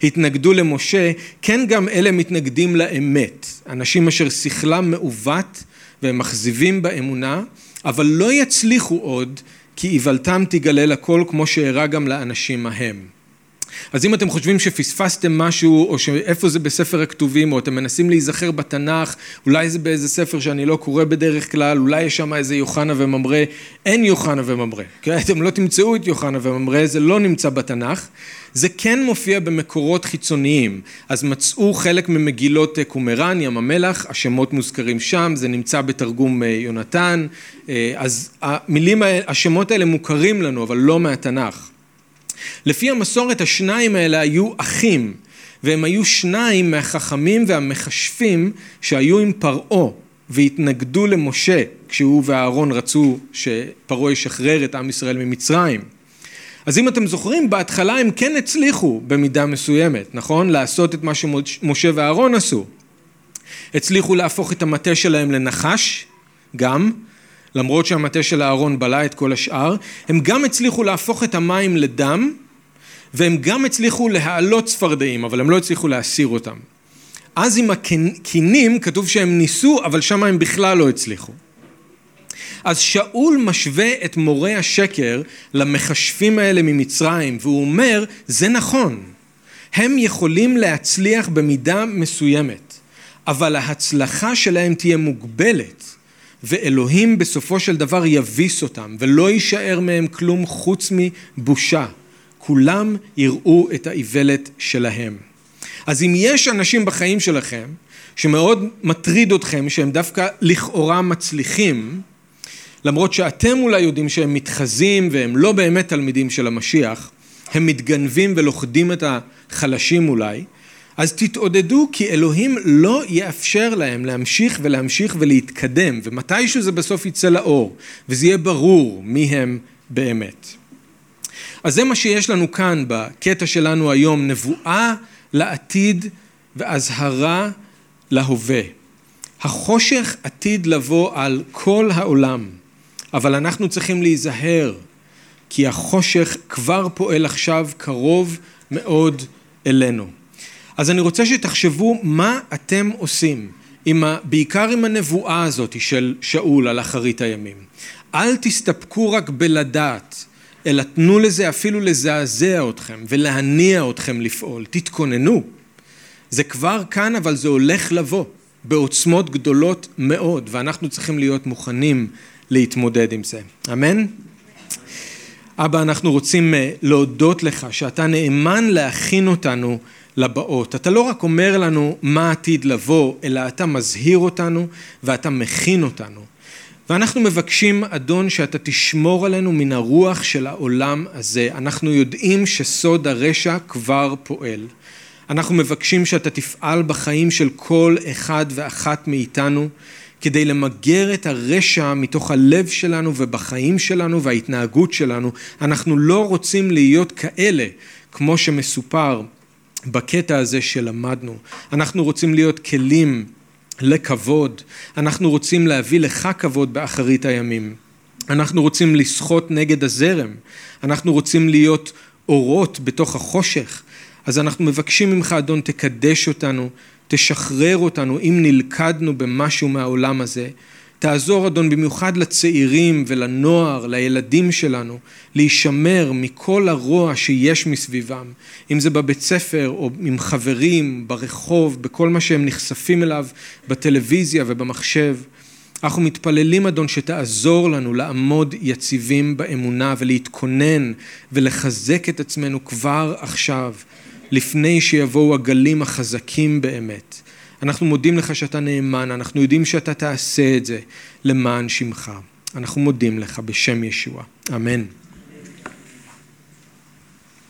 התנגדו למשה, כן גם אלה מתנגדים לאמת, אנשים אשר שכלם מעוות והם מכזיבים באמונה, אבל לא יצליחו עוד כי איוולתם תגלה לכל כמו שאירע גם לאנשים ההם. אז אם אתם חושבים שפספסתם משהו, או שאיפה זה בספר הכתובים, או אתם מנסים להיזכר בתנ"ך, אולי זה באיזה ספר שאני לא קורא בדרך כלל, אולי יש שם איזה יוחנה וממרא, אין יוחנה וממרא. כן? אתם לא תמצאו את יוחנה וממרא, זה לא נמצא בתנ"ך. זה כן מופיע במקורות חיצוניים, אז מצאו חלק ממגילות קומראן, ים המלח, השמות מוזכרים שם, זה נמצא בתרגום אה, יונתן, אה, אז המילים, השמות האלה מוכרים לנו, אבל לא מהתנ"ך. לפי המסורת השניים האלה היו אחים, והם היו שניים מהחכמים והמכשפים שהיו עם פרעה והתנגדו למשה כשהוא ואהרון רצו שפרעה ישחרר את עם ישראל ממצרים. אז אם אתם זוכרים, בהתחלה הם כן הצליחו במידה מסוימת, נכון? לעשות את מה שמשה ואהרון עשו. הצליחו להפוך את המטה שלהם לנחש, גם, למרות שהמטה של אהרון בלע את כל השאר, הם גם הצליחו להפוך את המים לדם, והם גם הצליחו להעלות צפרדעים, אבל הם לא הצליחו להסיר אותם. אז עם הכינים כתוב שהם ניסו, אבל שם הם בכלל לא הצליחו. אז שאול משווה את מורה השקר למכשפים האלה ממצרים, והוא אומר, זה נכון, הם יכולים להצליח במידה מסוימת, אבל ההצלחה שלהם תהיה מוגבלת. ואלוהים בסופו של דבר יביס אותם, ולא יישאר מהם כלום חוץ מבושה. כולם יראו את האיוולת שלהם. אז אם יש אנשים בחיים שלכם שמאוד מטריד אתכם שהם דווקא לכאורה מצליחים, למרות שאתם אולי יודעים שהם מתחזים והם לא באמת תלמידים של המשיח, הם מתגנבים ולוכדים את החלשים אולי, אז תתעודדו כי אלוהים לא יאפשר להם להמשיך ולהמשיך ולהתקדם ומתישהו זה בסוף יצא לאור וזה יהיה ברור מי הם באמת. אז זה מה שיש לנו כאן בקטע שלנו היום, נבואה לעתיד ואזהרה להווה. החושך עתיד לבוא על כל העולם, אבל אנחנו צריכים להיזהר כי החושך כבר פועל עכשיו קרוב מאוד אלינו. אז אני רוצה שתחשבו מה אתם עושים, עם ה, בעיקר עם הנבואה הזאת של שאול על אחרית הימים. אל תסתפקו רק בלדעת, אלא תנו לזה אפילו לזעזע אתכם ולהניע אתכם לפעול. תתכוננו. זה כבר כאן, אבל זה הולך לבוא בעוצמות גדולות מאוד, ואנחנו צריכים להיות מוכנים להתמודד עם זה. אמן? אבא, אנחנו רוצים אה, להודות לך שאתה נאמן להכין אותנו לבאות. אתה לא רק אומר לנו מה עתיד לבוא, אלא אתה מזהיר אותנו ואתה מכין אותנו. ואנחנו מבקשים, אדון, שאתה תשמור עלינו מן הרוח של העולם הזה. אנחנו יודעים שסוד הרשע כבר פועל. אנחנו מבקשים שאתה תפעל בחיים של כל אחד ואחת מאיתנו, כדי למגר את הרשע מתוך הלב שלנו ובחיים שלנו וההתנהגות שלנו. אנחנו לא רוצים להיות כאלה, כמו שמסופר בקטע הזה שלמדנו. אנחנו רוצים להיות כלים לכבוד, אנחנו רוצים להביא לך כבוד באחרית הימים. אנחנו רוצים לשחות נגד הזרם, אנחנו רוצים להיות אורות בתוך החושך. אז אנחנו מבקשים ממך אדון תקדש אותנו, תשחרר אותנו אם נלכדנו במשהו מהעולם הזה. תעזור אדון במיוחד לצעירים ולנוער, לילדים שלנו, להישמר מכל הרוע שיש מסביבם, אם זה בבית ספר או עם חברים, ברחוב, בכל מה שהם נחשפים אליו בטלוויזיה ובמחשב. אנחנו מתפללים אדון שתעזור לנו לעמוד יציבים באמונה ולהתכונן ולחזק את עצמנו כבר עכשיו לפני שיבואו הגלים החזקים באמת. אנחנו מודים לך שאתה נאמן, אנחנו יודעים שאתה תעשה את זה למען שמך. אנחנו מודים לך בשם ישוע. אמן.